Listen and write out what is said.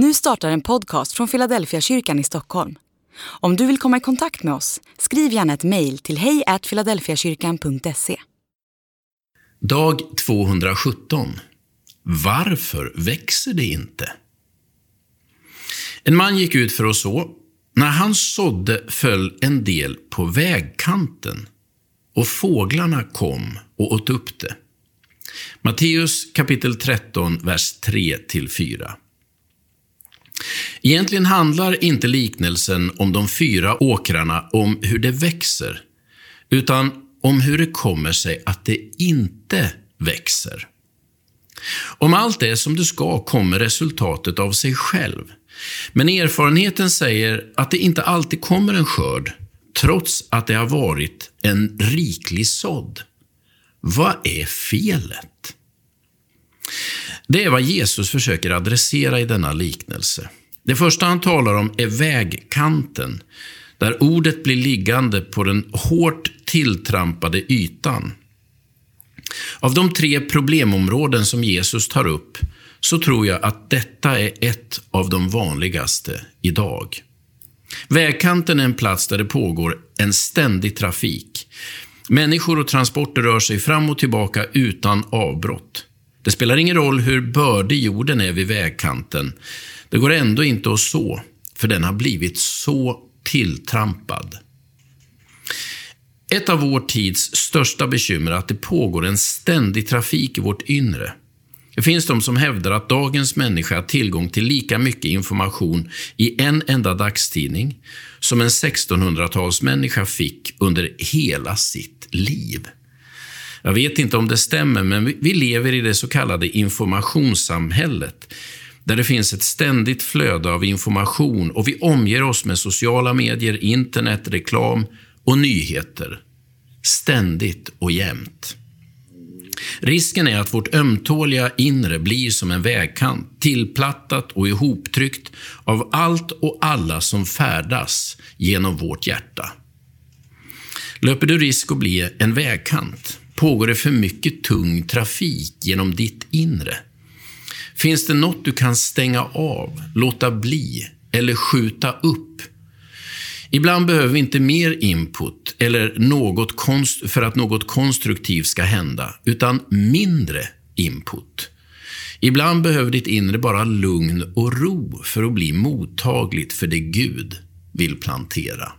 Nu startar en podcast från Philadelphia kyrkan i Stockholm. Om du vill komma i kontakt med oss, skriv gärna ett mejl till hejfiladelfiakyrkan.se. Dag 217. Varför växer det inte? En man gick ut för att så. När han sådde föll en del på vägkanten och fåglarna kom och åt upp det. Matteus kapitel 13, vers 3-4. Egentligen handlar inte liknelsen om de fyra åkrarna om hur det växer, utan om hur det kommer sig att det inte växer. Om allt är som det ska kommer resultatet av sig själv. Men erfarenheten säger att det inte alltid kommer en skörd, trots att det har varit en riklig sådd. Vad är felet? Det är vad Jesus försöker adressera i denna liknelse. Det första han talar om är vägkanten, där ordet blir liggande på den hårt tilltrampade ytan. Av de tre problemområden som Jesus tar upp så tror jag att detta är ett av de vanligaste idag. Vägkanten är en plats där det pågår en ständig trafik. Människor och transporter rör sig fram och tillbaka utan avbrott. Det spelar ingen roll hur bördig jorden är vid vägkanten. Det går ändå inte att så, för den har blivit så tilltrampad. Ett av vår tids största bekymmer är att det pågår en ständig trafik i vårt inre. Det finns de som hävdar att dagens människa har tillgång till lika mycket information i en enda dagstidning som en 1600-talsmänniska fick under hela sitt liv. Jag vet inte om det stämmer, men vi lever i det så kallade informationssamhället där det finns ett ständigt flöde av information och vi omger oss med sociala medier, internet, reklam och nyheter. Ständigt och jämt. Risken är att vårt ömtåliga inre blir som en vägkant, tillplattat och ihoptryckt av allt och alla som färdas genom vårt hjärta. Löper du risk att bli en vägkant? Pågår det för mycket tung trafik genom ditt inre? Finns det något du kan stänga av, låta bli eller skjuta upp? Ibland behöver vi inte mer input eller något konst för att något konstruktivt ska hända, utan mindre input. Ibland behöver ditt inre bara lugn och ro för att bli mottagligt för det Gud vill plantera.